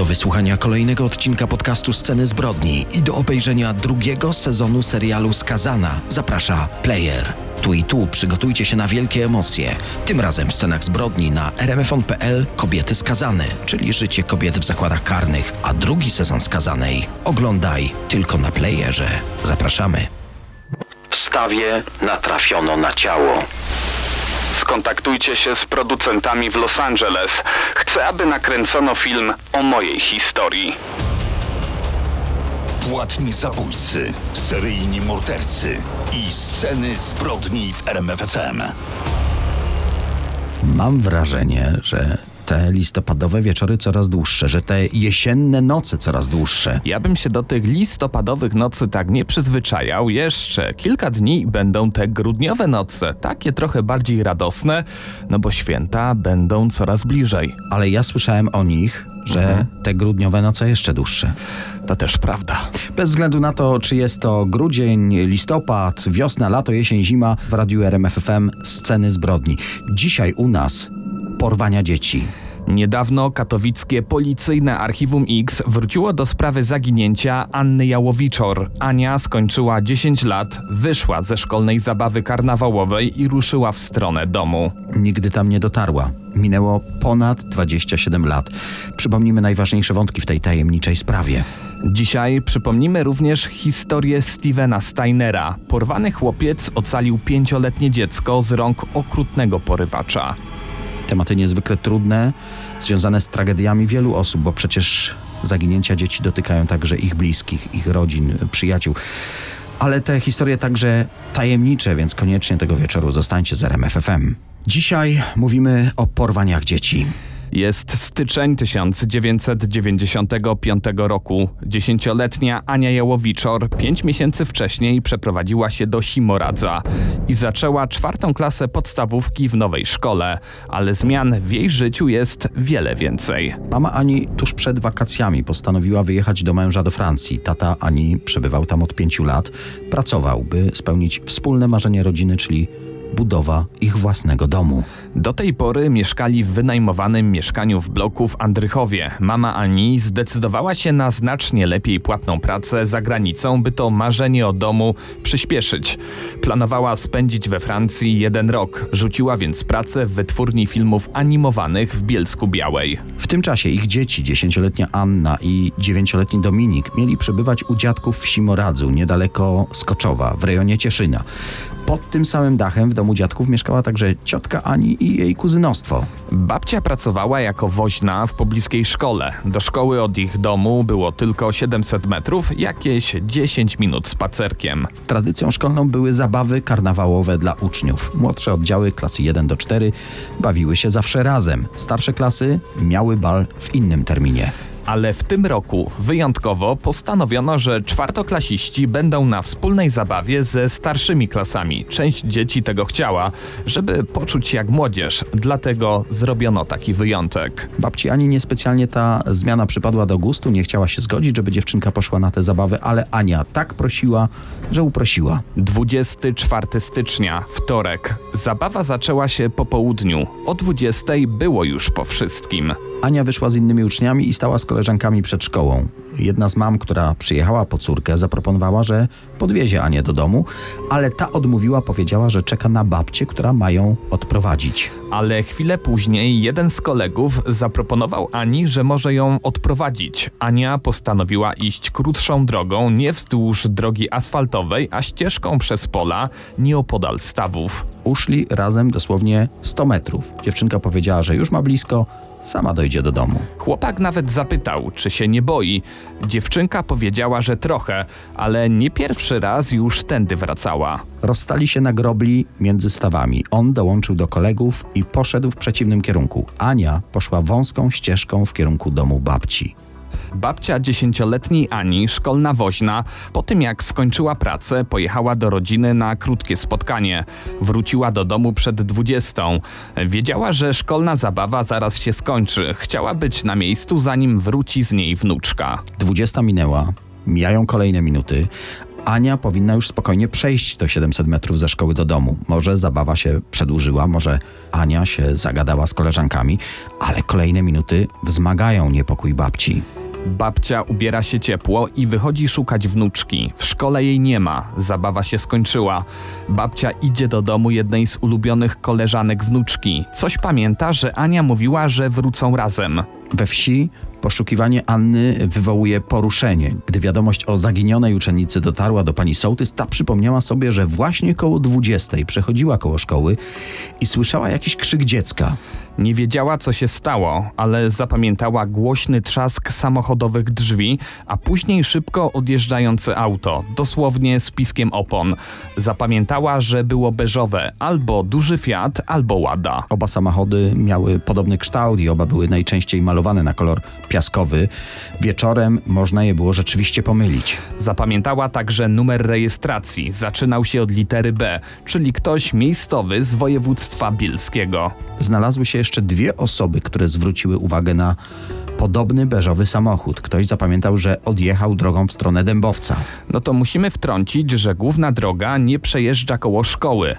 Do wysłuchania kolejnego odcinka podcastu Sceny Zbrodni i do obejrzenia drugiego sezonu serialu Skazana zaprasza Player. Tu i tu przygotujcie się na wielkie emocje. Tym razem w scenach zbrodni na rmfon.pl Kobiety skazane, czyli życie kobiet w zakładach karnych, a drugi sezon Skazanej oglądaj tylko na Playerze. Zapraszamy. W stawie natrafiono na ciało. Skontaktujcie się z producentami w Los Angeles. Chcę, aby nakręcono film o mojej historii. Płatni zabójcy, seryjni mordercy i sceny zbrodni w RMFFM. Mam wrażenie, że te listopadowe wieczory coraz dłuższe, że te jesienne noce coraz dłuższe. Ja bym się do tych listopadowych nocy tak nie przyzwyczajał. Jeszcze kilka dni będą te grudniowe noce, takie trochę bardziej radosne, no bo święta będą coraz bliżej. Ale ja słyszałem o nich, że te grudniowe noce jeszcze dłuższe. To też prawda. Bez względu na to, czy jest to grudzień, listopad, wiosna, lato, jesień, zima, w radiu RMFFM sceny zbrodni. Dzisiaj u nas porwania dzieci. Niedawno katowickie policyjne Archiwum X wróciło do sprawy zaginięcia Anny Jałowiczor. Ania skończyła 10 lat, wyszła ze szkolnej zabawy karnawałowej i ruszyła w stronę domu. Nigdy tam nie dotarła. Minęło ponad 27 lat. Przypomnijmy najważniejsze wątki w tej tajemniczej sprawie. Dzisiaj przypomnimy również historię Stevena Steinera. Porwany chłopiec ocalił pięcioletnie dziecko z rąk okrutnego porywacza. Tematy niezwykle trudne, związane z tragediami wielu osób, bo przecież zaginięcia dzieci dotykają także ich bliskich, ich rodzin, przyjaciół. Ale te historie także tajemnicze, więc koniecznie tego wieczoru zostańcie z RMFFM. Dzisiaj mówimy o porwaniach dzieci. Jest styczeń 1995 roku. Dziesięcioletnia Ania Jałowiczor pięć miesięcy wcześniej przeprowadziła się do Simoradza i zaczęła czwartą klasę podstawówki w nowej szkole, ale zmian w jej życiu jest wiele więcej. Mama Ani tuż przed wakacjami postanowiła wyjechać do męża do Francji. Tata Ani przebywał tam od pięciu lat. Pracował, by spełnić wspólne marzenie rodziny, czyli budowa ich własnego domu. Do tej pory mieszkali w wynajmowanym mieszkaniu w bloku w Andrychowie. Mama Ani zdecydowała się na znacznie lepiej płatną pracę za granicą, by to marzenie o domu przyspieszyć. Planowała spędzić we Francji jeden rok, rzuciła więc pracę w wytwórni filmów animowanych w Bielsku Białej. W tym czasie ich dzieci, dziesięcioletnia Anna i dziewięcioletni Dominik, mieli przebywać u dziadków w Simoradzu, niedaleko Skoczowa, w rejonie Cieszyna. Pod tym samym dachem w domu dziadków mieszkała także ciotka Ani i jej kuzynostwo. Babcia pracowała jako woźna w pobliskiej szkole. Do szkoły od ich domu było tylko 700 metrów, jakieś 10 minut spacerkiem. Tradycją szkolną były zabawy karnawałowe dla uczniów. Młodsze oddziały klasy 1 do 4 bawiły się zawsze razem. Starsze klasy miały bal w innym terminie. Ale w tym roku wyjątkowo postanowiono, że czwartoklasiści będą na wspólnej zabawie ze starszymi klasami. Część dzieci tego chciała, żeby poczuć jak młodzież, dlatego zrobiono taki wyjątek. Babci Ani niespecjalnie ta zmiana przypadła do gustu, nie chciała się zgodzić, żeby dziewczynka poszła na tę zabawę, ale Ania tak prosiła, że uprosiła. 24 stycznia, wtorek. Zabawa zaczęła się po południu. O 20 było już po wszystkim. Ania wyszła z innymi uczniami i stała z koleżankami przed szkołą. Jedna z mam, która przyjechała po córkę, zaproponowała, że podwiezie Anię do domu, ale ta odmówiła, powiedziała, że czeka na babcię, która ma ją odprowadzić. Ale chwilę później jeden z kolegów zaproponował Ani, że może ją odprowadzić. Ania postanowiła iść krótszą drogą, nie wzdłuż drogi asfaltowej, a ścieżką przez pola, nieopodal stawów. Uszli razem dosłownie 100 metrów. Dziewczynka powiedziała, że już ma blisko, sama dojdzie do domu. Chłopak nawet zapytał, czy się nie boi. Dziewczynka powiedziała, że trochę, ale nie pierwszy raz już tędy wracała. Rozstali się na grobli między stawami. On dołączył do kolegów i poszedł w przeciwnym kierunku. Ania poszła wąską ścieżką w kierunku domu babci. Babcia dziesięcioletniej Ani, szkolna woźna, po tym jak skończyła pracę, pojechała do rodziny na krótkie spotkanie. Wróciła do domu przed dwudziestą. Wiedziała, że szkolna zabawa zaraz się skończy. Chciała być na miejscu, zanim wróci z niej wnuczka. 20 minęła, mijają kolejne minuty. Ania powinna już spokojnie przejść do 700 metrów ze szkoły do domu. Może zabawa się przedłużyła, może Ania się zagadała z koleżankami, ale kolejne minuty wzmagają niepokój babci. Babcia ubiera się ciepło i wychodzi szukać wnuczki. W szkole jej nie ma, zabawa się skończyła. Babcia idzie do domu jednej z ulubionych koleżanek wnuczki. Coś pamięta, że Ania mówiła, że wrócą razem. We wsi poszukiwanie Anny wywołuje poruszenie. Gdy wiadomość o zaginionej uczennicy dotarła do pani sołtys, ta przypomniała sobie, że właśnie koło 20 przechodziła koło szkoły i słyszała jakiś krzyk dziecka. Nie wiedziała, co się stało, ale zapamiętała głośny trzask samochodowych drzwi, a później szybko odjeżdżające auto, dosłownie z piskiem opon. Zapamiętała, że było beżowe, albo duży Fiat, albo Łada. Oba samochody miały podobny kształt i oba były najczęściej malowane na kolor piaskowy. Wieczorem można je było rzeczywiście pomylić. Zapamiętała także numer rejestracji. Zaczynał się od litery B, czyli ktoś miejscowy z województwa bielskiego. Znalazły się jeszcze dwie osoby, które zwróciły uwagę na podobny beżowy samochód. Ktoś zapamiętał, że odjechał drogą w stronę Dębowca. No to musimy wtrącić, że główna droga nie przejeżdża koło szkoły.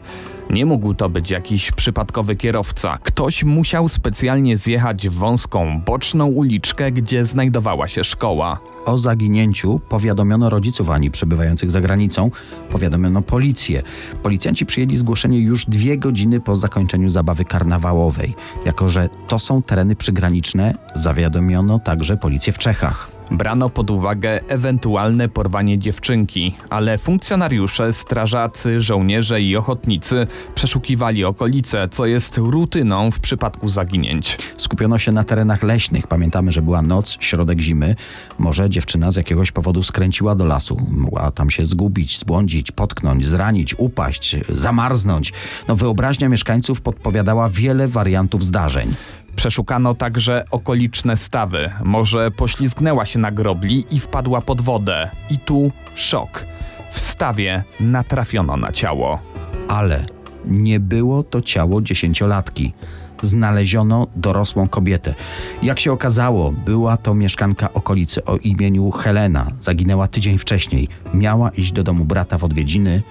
Nie mógł to być jakiś przypadkowy kierowca. Ktoś musiał specjalnie zjechać w wąską, boczną uliczkę, gdzie znajdowała się szkoła. O zaginięciu powiadomiono rodziców Ani przebywających za granicą, powiadomiono policję. Policjanci przyjęli zgłoszenie już dwie godziny po zakończeniu zabawy karnawałowej. Jako, że to są tereny przygraniczne, zawiadomiono także policję w Czechach. Brano pod uwagę ewentualne porwanie dziewczynki, ale funkcjonariusze, strażacy, żołnierze i ochotnicy przeszukiwali okolice, co jest rutyną w przypadku zaginięć. Skupiono się na terenach leśnych. Pamiętamy, że była noc, środek zimy. Może dziewczyna z jakiegoś powodu skręciła do lasu. Mogła tam się zgubić, zbłądzić, potknąć, zranić, upaść, zamarznąć. No, wyobraźnia mieszkańców podpowiadała wiele wariantów zdarzeń. Przeszukano także okoliczne stawy. Może poślizgnęła się na grobli i wpadła pod wodę. I tu szok. W stawie natrafiono na ciało. Ale nie było to ciało dziesięciolatki. Znaleziono dorosłą kobietę. Jak się okazało, była to mieszkanka okolicy o imieniu Helena. Zaginęła tydzień wcześniej. Miała iść do domu brata w odwiedziny,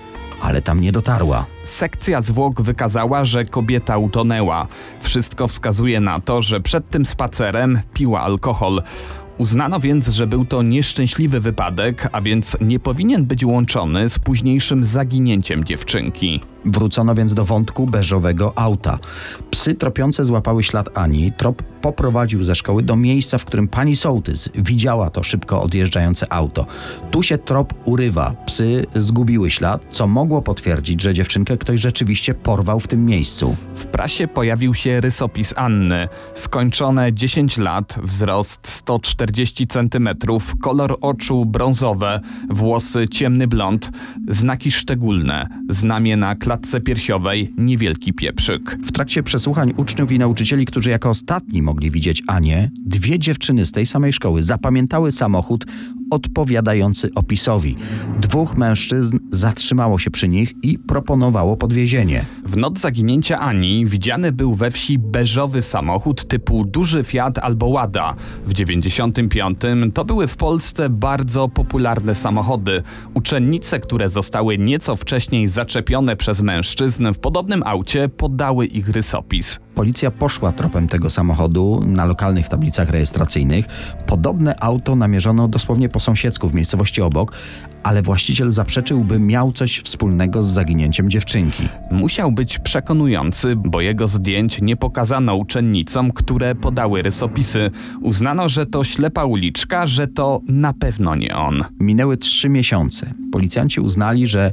ale tam nie dotarła. Sekcja zwłok wykazała, że kobieta utonęła. Wszystko wskazuje na to, że przed tym spacerem piła alkohol. Uznano więc, że był to nieszczęśliwy wypadek, a więc nie powinien być łączony z późniejszym zaginięciem dziewczynki. Wrócono więc do wątku beżowego auta. Psy tropiące złapały ślad Ani. Trop poprowadził ze szkoły do miejsca, w którym pani sołtys widziała to szybko odjeżdżające auto. Tu się trop urywa. Psy zgubiły ślad, co mogło potwierdzić, że dziewczynkę ktoś rzeczywiście porwał w tym miejscu. W prasie pojawił się rysopis Anny. Skończone 10 lat, wzrost 140 cm, kolor oczu brązowe, włosy ciemny blond, znaki szczególne, znamie na klatce piersiowej, niewielki pieprzyk. W trakcie przesłuchań uczniów i nauczycieli, którzy jako ostatni mogli widzieć Anię, dwie dziewczyny z tej samej szkoły zapamiętały samochód odpowiadający opisowi. Dwóch mężczyzn zatrzymało się przy nich i proponowało podwiezienie. W noc zaginięcia Ani widziany był we wsi beżowy samochód typu duży Fiat albo Łada. W 95 to były w Polsce bardzo popularne samochody. Uczennice, które zostały nieco wcześniej zaczepione przez mężczyzn w podobnym aucie, podały ich rysopis. Policja poszła tropem tego samochodu na lokalnych tablicach rejestracyjnych. Podobne auto namierzono dosłownie po sąsiedzku w miejscowości obok, ale właściciel zaprzeczył, by miał coś wspólnego z zaginięciem dziewczynki. Musiał być przekonujący, bo jego zdjęć nie pokazano uczennicom, które podały rysopisy. Uznano, że to ślepa uliczka, że to na pewno nie on. Minęły trzy miesiące. Policjanci uznali, że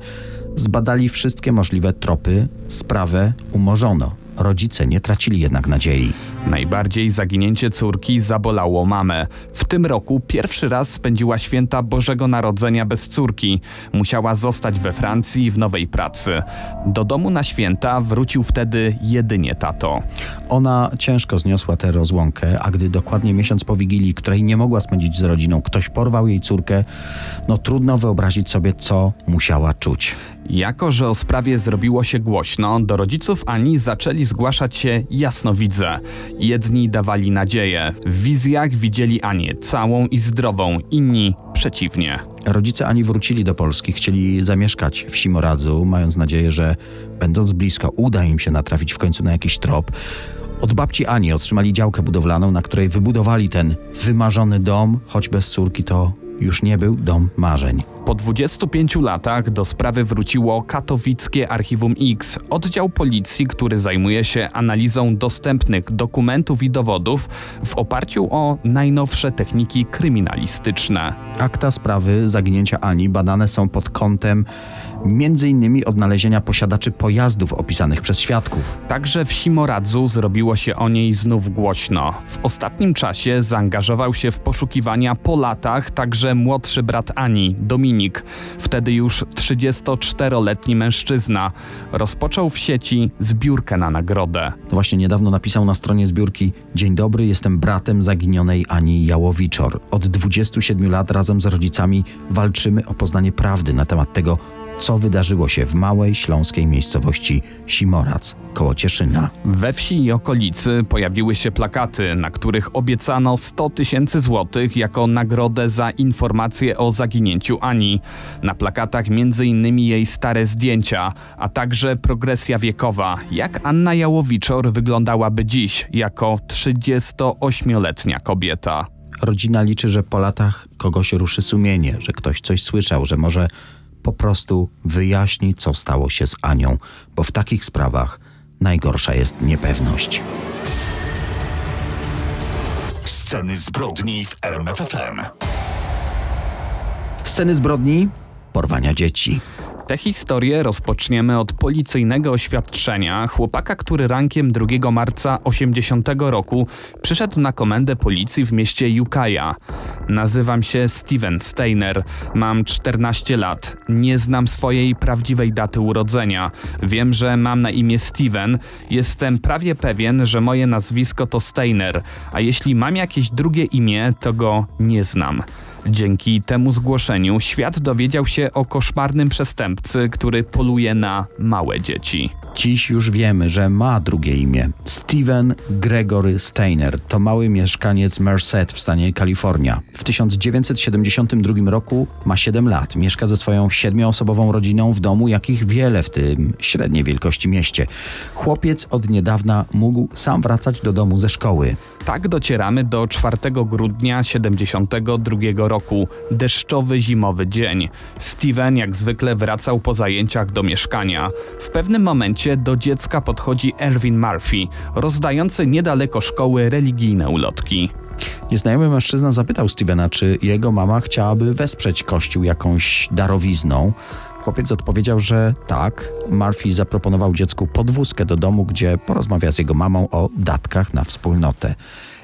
zbadali wszystkie możliwe tropy, sprawę umorzono. Rodzice nie tracili jednak nadziei. Najbardziej zaginięcie córki zabolało mamę. W tym roku pierwszy raz spędziła święta Bożego Narodzenia bez córki. Musiała zostać we Francji w nowej pracy. Do domu na święta wrócił wtedy jedynie tato. Ona ciężko zniosła tę rozłąkę, a gdy dokładnie miesiąc po Wigilii, której nie mogła spędzić z rodziną, ktoś porwał jej córkę, no trudno wyobrazić sobie, co musiała czuć. Jako, że o sprawie zrobiło się głośno, do rodziców Ani zaczęli zgłaszać się jasnowidze. Jedni dawali nadzieję. W wizjach widzieli Anię całą i zdrową, inni przeciwnie. Rodzice Ani wrócili do Polski, chcieli zamieszkać w Simoradzu, mając nadzieję, że będąc blisko uda im się natrafić w końcu na jakiś trop. Od babci Ani otrzymali działkę budowlaną, na której wybudowali ten wymarzony dom, choć bez córki to już nie był dom marzeń. Po 25 latach do sprawy wróciło katowickie Archiwum X, oddział policji, który zajmuje się analizą dostępnych dokumentów i dowodów w oparciu o najnowsze techniki kryminalistyczne. Akta sprawy zaginięcia Ani badane są pod kątem między innymi odnalezienia posiadaczy pojazdów opisanych przez świadków. Także w Simoradzu zrobiło się o niej znów głośno. W ostatnim czasie zaangażował się w poszukiwania po latach także młodszy brat Ani, Dominik, wtedy już 34-letni mężczyzna. Rozpoczął w sieci zbiórkę na nagrodę. To właśnie niedawno napisał na stronie zbiórki Dzień dobry, jestem bratem zaginionej Ani Jałowiczor. Od 27 lat razem z rodzicami walczymy o poznanie prawdy na temat tego, co wydarzyło się w małej śląskiej miejscowości Simorac koło Cieszyna. We wsi i okolicy pojawiły się plakaty, na których obiecano 100 tysięcy złotych jako nagrodę za informacje o zaginięciu Ani. Na plakatach m.in. jej stare zdjęcia, a także progresja wiekowa, jak Anna Jałowiczor wyglądałaby dziś jako 38-letnia kobieta. Rodzina liczy, że po latach kogoś ruszy sumienie, że ktoś coś słyszał, że może po prostu wyjaśni, co stało się z Anią, bo w takich sprawach najgorsza jest niepewność. Sceny zbrodni w RMFFM. Sceny zbrodni, porwania dzieci. Tę historię rozpoczniemy od policyjnego oświadczenia chłopaka, który rankiem 2 marca 80 roku przyszedł na komendę policji w mieście Ukiah. Nazywam się Steven Steiner, mam 14 lat, nie znam swojej prawdziwej daty urodzenia. Wiem, że mam na imię Steven, jestem prawie pewien, że moje nazwisko to Steiner, a jeśli mam jakieś drugie imię, to go nie znam. Dzięki temu zgłoszeniu świat dowiedział się o koszmarnym przestępcy, który poluje na małe dzieci. Dziś już wiemy, że ma drugie imię. Steven Gregory Steiner to mały mieszkaniec Merced w stanie Kalifornia. W 1972 roku ma 7 lat. Mieszka ze swoją siedmioosobową rodziną w domu, jakich wiele w tym średniej wielkości mieście. Chłopiec od niedawna mógł sam wracać do domu ze szkoły. Tak docieramy do 4 grudnia 72 roku, deszczowy zimowy dzień. Steven jak zwykle wracał po zajęciach do mieszkania. W pewnym momencie do dziecka podchodzi Erwin Murphy, rozdający niedaleko szkoły religijne ulotki. Nieznajomy mężczyzna zapytał Stevena, czy jego mama chciałaby wesprzeć kościół jakąś darowizną. Chłopiec odpowiedział, że tak. Murphy zaproponował dziecku podwózkę do domu, gdzie porozmawia z jego mamą o datkach na wspólnotę.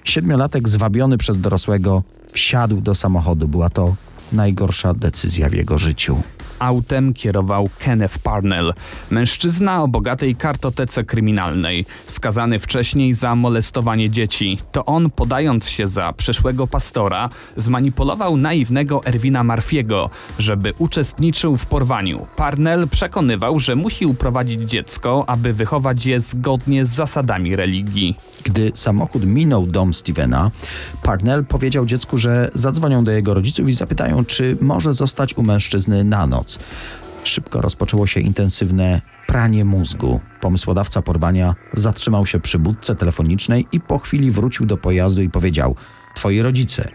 Siedmiolatek zwabiony przez dorosłego wsiadł do samochodu. Była to najgorsza decyzja w jego życiu. Autem kierował Kenneth Parnell, mężczyzna o bogatej kartotece kryminalnej, skazany wcześniej za molestowanie dzieci. To on, podając się za przyszłego pastora, zmanipulował naiwnego Erwina Marfiego, żeby uczestniczył w porwaniu. Parnell przekonywał, że musi uprowadzić dziecko, aby wychować je zgodnie z zasadami religii. Gdy samochód minął dom Stevena, Parnell powiedział dziecku, że zadzwonią do jego rodziców i zapytają, czy może zostać u mężczyzny na noc. Szybko rozpoczęło się intensywne pranie mózgu. Pomysłodawca porwania zatrzymał się przy budce telefonicznej i po chwili wrócił do pojazdu i powiedział: Twoi rodzice,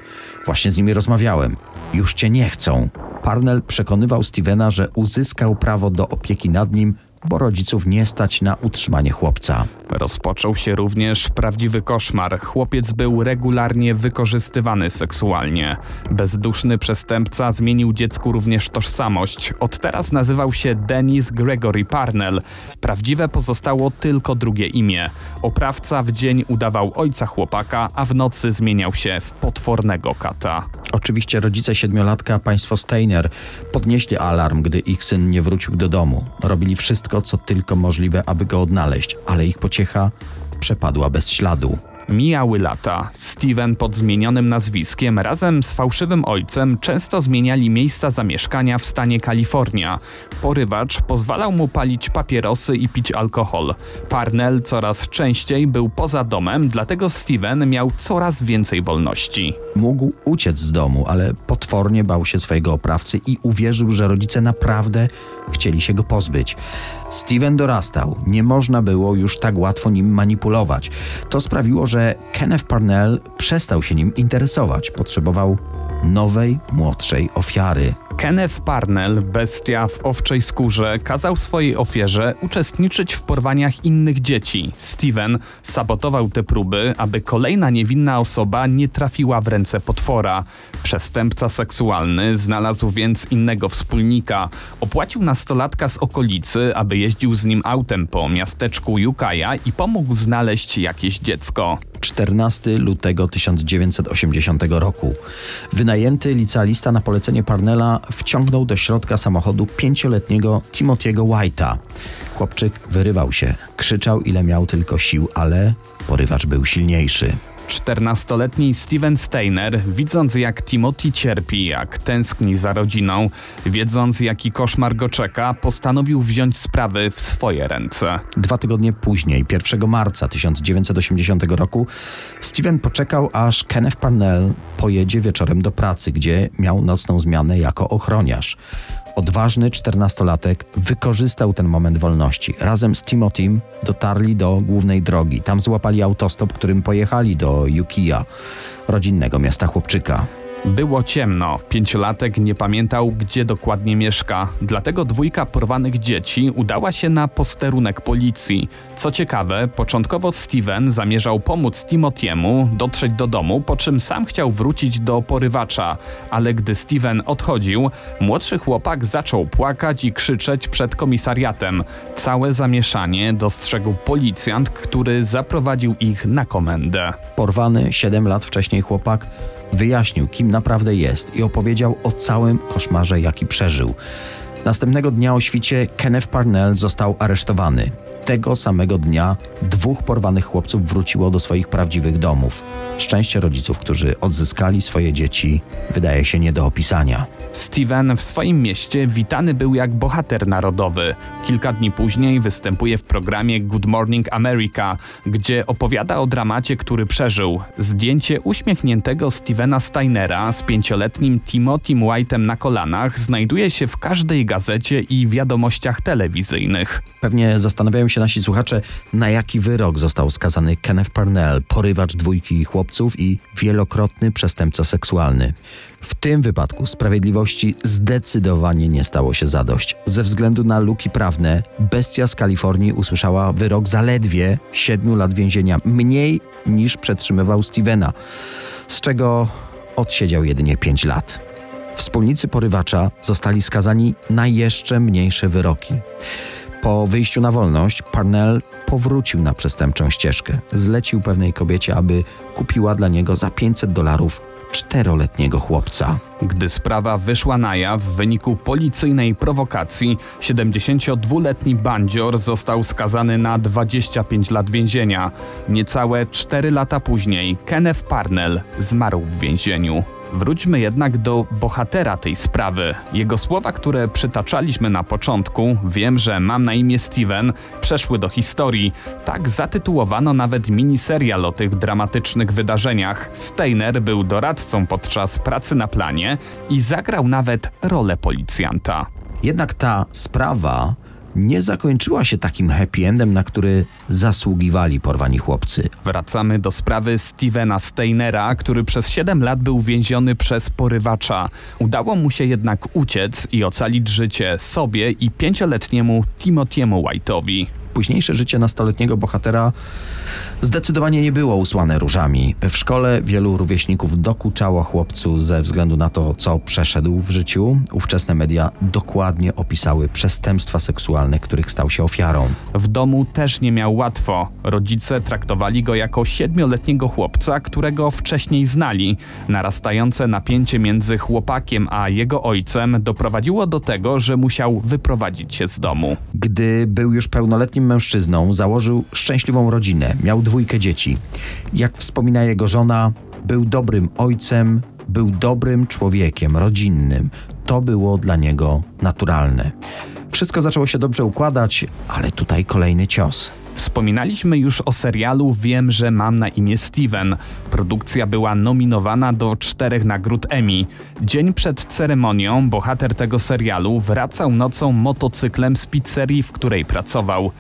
właśnie z nimi rozmawiałem, już cię nie chcą. Parnell przekonywał Stevena, że uzyskał prawo do opieki nad nim bo rodziców nie stać na utrzymanie chłopca. Rozpoczął się również prawdziwy koszmar. Chłopiec był regularnie wykorzystywany seksualnie. Bezduszny przestępca zmienił dziecku również tożsamość. Od teraz nazywał się Dennis Gregory Parnell. Prawdziwe pozostało tylko drugie imię. Oprawca w dzień udawał ojca chłopaka, a w nocy zmieniał się w potwornego kata. Oczywiście rodzice siedmiolatka, państwo Steiner, podnieśli alarm, gdy ich syn nie wrócił do domu. Robili wszystko, co tylko możliwe, aby go odnaleźć, ale ich pociecha przepadła bez śladu. Mijały lata. Steven pod zmienionym nazwiskiem razem z fałszywym ojcem często zmieniali miejsca zamieszkania w stanie Kalifornia. Porywacz pozwalał mu palić papierosy i pić alkohol. Parnell coraz częściej był poza domem, dlatego Steven miał coraz więcej wolności. Mógł uciec z domu, ale potwornie bał się swojego oprawcy i uwierzył, że rodzice naprawdę chcieli się go pozbyć. Steven dorastał, nie można było już tak łatwo nim manipulować. To sprawiło, że Kenneth Parnell przestał się nim interesować. Potrzebował nowej, młodszej ofiary. Kenneth Parnell, bestia w owczej skórze, kazał swojej ofierze uczestniczyć w porwaniach innych dzieci. Steven sabotował te próby, aby kolejna niewinna osoba nie trafiła w ręce potwora. Przestępca seksualny znalazł więc innego wspólnika. Opłacił nastolatka z okolicy, aby jeździł z nim autem po miasteczku Jukaja i pomógł znaleźć jakieś dziecko. 14 lutego 1980 roku. Wynajęty licealista na polecenie Parnella wciągnął do środka samochodu pięcioletniego Timothy'ego White'a. Chłopczyk wyrywał się, krzyczał ile miał tylko sił, ale porywacz był silniejszy. 14-letni Steven Steiner, widząc jak Timothy cierpi, jak tęskni za rodziną, wiedząc jaki koszmar go czeka, postanowił wziąć sprawy w swoje ręce. Dwa tygodnie później, 1 marca 1980 roku, Steven poczekał, aż Kenneth Parnell pojedzie wieczorem do pracy, gdzie miał nocną zmianę jako ochroniarz. Odważny czternastolatek wykorzystał ten moment wolności. Razem z Timothym dotarli do głównej drogi. Tam złapali autostop, którym pojechali do Yukiya, rodzinnego miasta chłopczyka. Było ciemno, pięciolatek nie pamiętał, gdzie dokładnie mieszka, dlatego dwójka porwanych dzieci udała się na posterunek policji. Co ciekawe, początkowo Steven zamierzał pomóc Timothy'emu dotrzeć do domu, po czym sam chciał wrócić do porywacza, ale gdy Steven odchodził, młodszy chłopak zaczął płakać i krzyczeć przed komisariatem. Całe zamieszanie dostrzegł policjant, który zaprowadził ich na komendę. Porwany 7 lat wcześniej chłopak wyjaśnił, kim naprawdę jest i opowiedział o całym koszmarze, jaki przeżył. Następnego dnia o świcie Kenneth Parnell został aresztowany. Tego samego dnia dwóch porwanych chłopców wróciło do swoich prawdziwych domów. Szczęście rodziców, którzy odzyskali swoje dzieci, wydaje się nie do opisania. Steven w swoim mieście witany był jak bohater narodowy. Kilka dni później występuje w programie Good Morning America, gdzie opowiada o dramacie, który przeżył. Zdjęcie uśmiechniętego Stevena Steinera z pięcioletnim Timothym White'em na kolanach znajduje się w każdej gazecie i wiadomościach telewizyjnych. Pewnie zastanawiają się nasi słuchacze, na jaki wyrok został skazany Kenneth Parnell, porywacz dwójki chłopców i wielokrotny przestępca seksualny. W tym wypadku sprawiedliwości zdecydowanie nie stało się zadość. Ze względu na luki prawne, bestia z Kalifornii usłyszała wyrok zaledwie 7 lat więzienia, mniej niż przetrzymywał Stevena, z czego odsiedział jedynie 5 lat. Wspólnicy porywacza zostali skazani na jeszcze mniejsze wyroki. Po wyjściu na wolność, Parnell powrócił na przestępczą ścieżkę. Zlecił pewnej kobiecie, aby kupiła dla niego za 500 dolarów czteroletniego chłopca. Gdy sprawa wyszła na jaw w wyniku policyjnej prowokacji, 72-letni bandzior został skazany na 25 lat więzienia. Niecałe 4 lata później Kenneth Parnell zmarł w więzieniu. Wróćmy jednak do bohatera tej sprawy. Jego słowa, które przytaczaliśmy na początku, wiem, że mam na imię Steven, przeszły do historii. Tak zatytułowano nawet miniserial o tych dramatycznych wydarzeniach. Steiner był doradcą podczas pracy na planie i zagrał nawet rolę policjanta. Jednak ta sprawa nie zakończyła się takim happy endem, na który zasługiwali porwani chłopcy. Wracamy do sprawy Stevena Steinera, który przez 7 lat był więziony przez porywacza. Udało mu się jednak uciec i ocalić życie sobie i pięcioletniemu Timothy'emu White'owi. Późniejsze życie nastoletniego bohatera zdecydowanie nie było usłane różami. W szkole wielu rówieśników dokuczało chłopcu ze względu na to, co przeszedł w życiu. Ówczesne media dokładnie opisały przestępstwa seksualne, których stał się ofiarą. W domu też nie miał łatwo. Rodzice traktowali go jako siedmioletniego chłopca, którego wcześniej znali. Narastające napięcie między chłopakiem a jego ojcem doprowadziło do tego, że musiał wyprowadzić się z domu. Gdy był już pełnoletnim mężczyzną, założył szczęśliwą rodzinę, miał dwójkę dzieci. Jak wspomina jego żona, był dobrym ojcem, był dobrym człowiekiem, rodzinnym. To było dla niego naturalne. Wszystko zaczęło się dobrze układać, ale tutaj kolejny cios. Wspominaliśmy już o serialu Wiem, że mam na imię Steven. Produkcja była nominowana do czterech nagród Emmy. Dzień przed ceremonią bohater tego serialu wracał nocą motocyklem z pizzerii, w której pracował.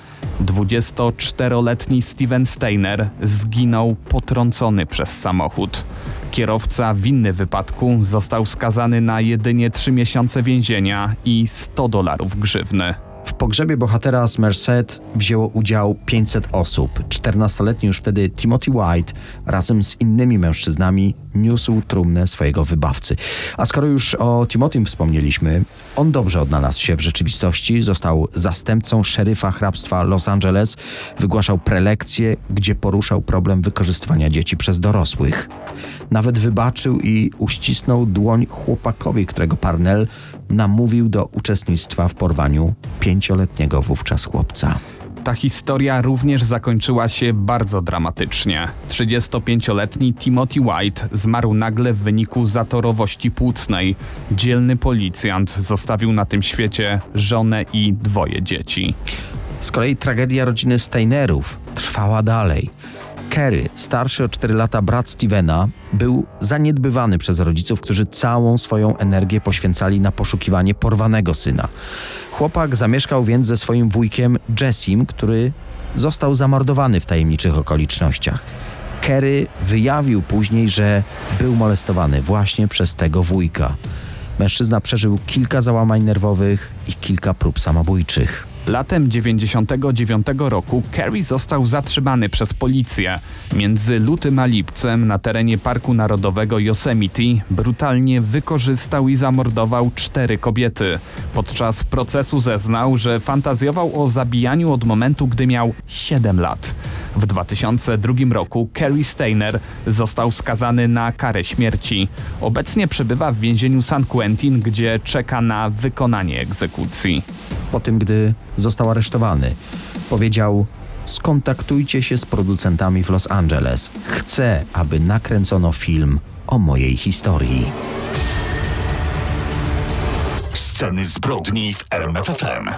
24-letni Steven Steiner zginął potrącony przez samochód. Kierowca winny wypadku został skazany na jedynie 3 miesiące więzienia i 100 dolarów grzywny. W pogrzebie bohatera z Merced wzięło udział 500 osób. 14-letni już wtedy Timothy White razem z innymi mężczyznami niósł trumnę swojego wybawcy. A skoro już o Timothym wspomnieliśmy, on dobrze odnalazł się w rzeczywistości. Został zastępcą szeryfa hrabstwa Los Angeles, wygłaszał prelekcje, gdzie poruszał problem wykorzystywania dzieci przez dorosłych. Nawet wybaczył i uścisnął dłoń chłopakowi, którego Parnell namówił do uczestnictwa w porwaniu pięcioletniego wówczas chłopca. Ta historia również zakończyła się bardzo dramatycznie. 35-letni Timothy White zmarł nagle w wyniku zatorowości płucnej. Dzielny policjant zostawił na tym świecie żonę i dwoje dzieci. Z kolei tragedia rodziny Steinerów trwała dalej. Kerry, starszy o 4 lata brat Stevena, był zaniedbywany przez rodziców, którzy całą swoją energię poświęcali na poszukiwanie porwanego syna. Chłopak zamieszkał więc ze swoim wujkiem Jessim, który został zamordowany w tajemniczych okolicznościach. Kerry wyjawił później, że był molestowany właśnie przez tego wujka. Mężczyzna przeżył kilka załamań nerwowych i kilka prób samobójczych. Latem 99 roku Kerry został zatrzymany przez policję. Między lutym a lipcem na terenie Parku Narodowego Yosemite brutalnie wykorzystał i zamordował cztery kobiety. Podczas procesu zeznał, że fantazjował o zabijaniu od momentu, gdy miał 7 lat. W 2002 roku Kerry Steiner został skazany na karę śmierci. Obecnie przebywa w więzieniu San Quentin, gdzie czeka na wykonanie egzekucji. Po tym, gdy został aresztowany, powiedział: Skontaktujcie się z producentami w Los Angeles. Chcę, aby nakręcono film o mojej historii. Sceny zbrodni w RMFFM.